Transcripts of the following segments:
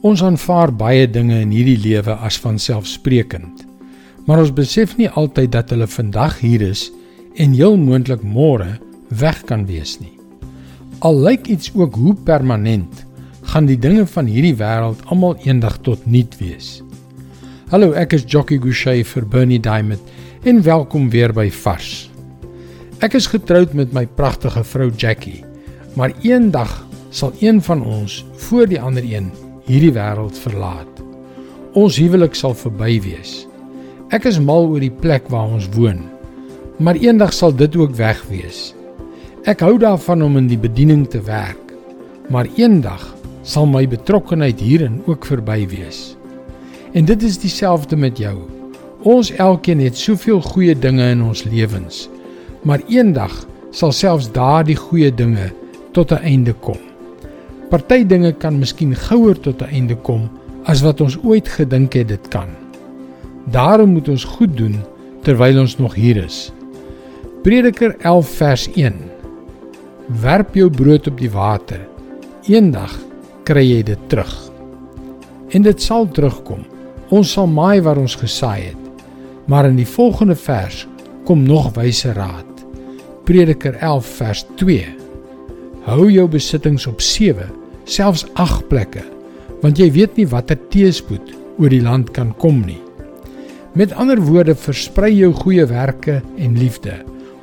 Ons aanvaar baie dinge in hierdie lewe as vanselfsprekend. Maar ons besef nie altyd dat hulle vandag hier is en heel moontlik môre weg kan wees nie. Al lyk iets ook hoe permanent, gaan die dinge van hierdie wêreld almal eendag tot niet wees. Hallo, ek is Jockey Gouchee vir Bernie Diamond en welkom weer by Vars. Ek is getroud met my pragtige vrou Jackie, maar eendag sal een van ons voor die ander een hierdie wêreld verlaat. Ons huwelik sal verby wees. Ek is mal oor die plek waar ons woon, maar eendag sal dit ook weg wees. Ek hou daarvan om in die bediening te werk, maar eendag sal my betrokkeheid hierin ook verby wees. En dit is dieselfde met jou. Ons elkeen het soveel goeie dinge in ons lewens, maar eendag sal selfs daardie goeie dinge tot 'n einde kom. Party dinge kan miskien gouer tot 'n einde kom as wat ons ooit gedink het dit kan. Daarom moet ons goed doen terwyl ons nog hier is. Prediker 11 vers 1. Werp jou brood op die water. Eendag kry jy dit terug. En dit sal terugkom. Ons sal maai waar ons gesaai het. Maar in die volgende vers kom nog wyse raad. Prediker 11 vers 2. Hou jou besittings op selfs 8 plekke, want jy weet nie watter teëspoed oor die land kan kom nie. Met ander woorde, versprei jou goeie werke en liefde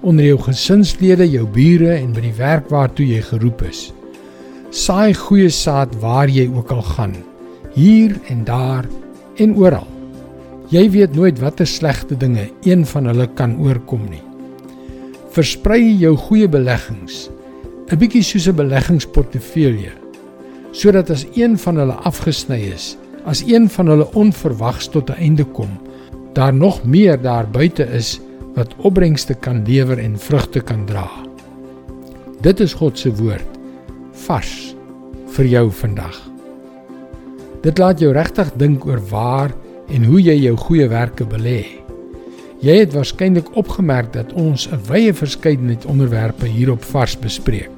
onder jou gesinslede, jou bure en by die werk waartoe jy geroep is. Saai goeie saad waar jy ook al gaan, hier en daar en oral. Jy weet nooit watter slegte dinge een van hulle kan oorkom nie. Versprei jou goeie beleggings, 'n bietjie soos 'n beleggingsportefeulje sodat as een van hulle afgesny is, as een van hulle onverwags tot 'n einde kom, daar nog meer daar buite is wat opbrengste kan lewer en vrugte kan dra. Dit is God se woord vars vir jou vandag. Dit laat jou regtig dink oor waar en hoe jy jou goeie werke belê. Jy het waarskynlik opgemerk dat ons 'n wye verskeidenheid onderwerpe hierop vars bespreek.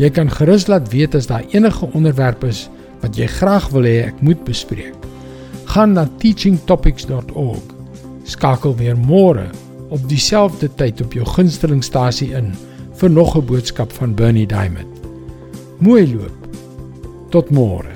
Jy kan gerus laat weet as daar enige onderwerpe is wat jy graag wil hê ek moet bespreek. Gaan na teachingtopics.org. Skakel weer môre op dieselfde tyd op jou gunstelingstasie in vir nog 'n boodskap van Bernie Diamond. Mooi loop. Tot môre.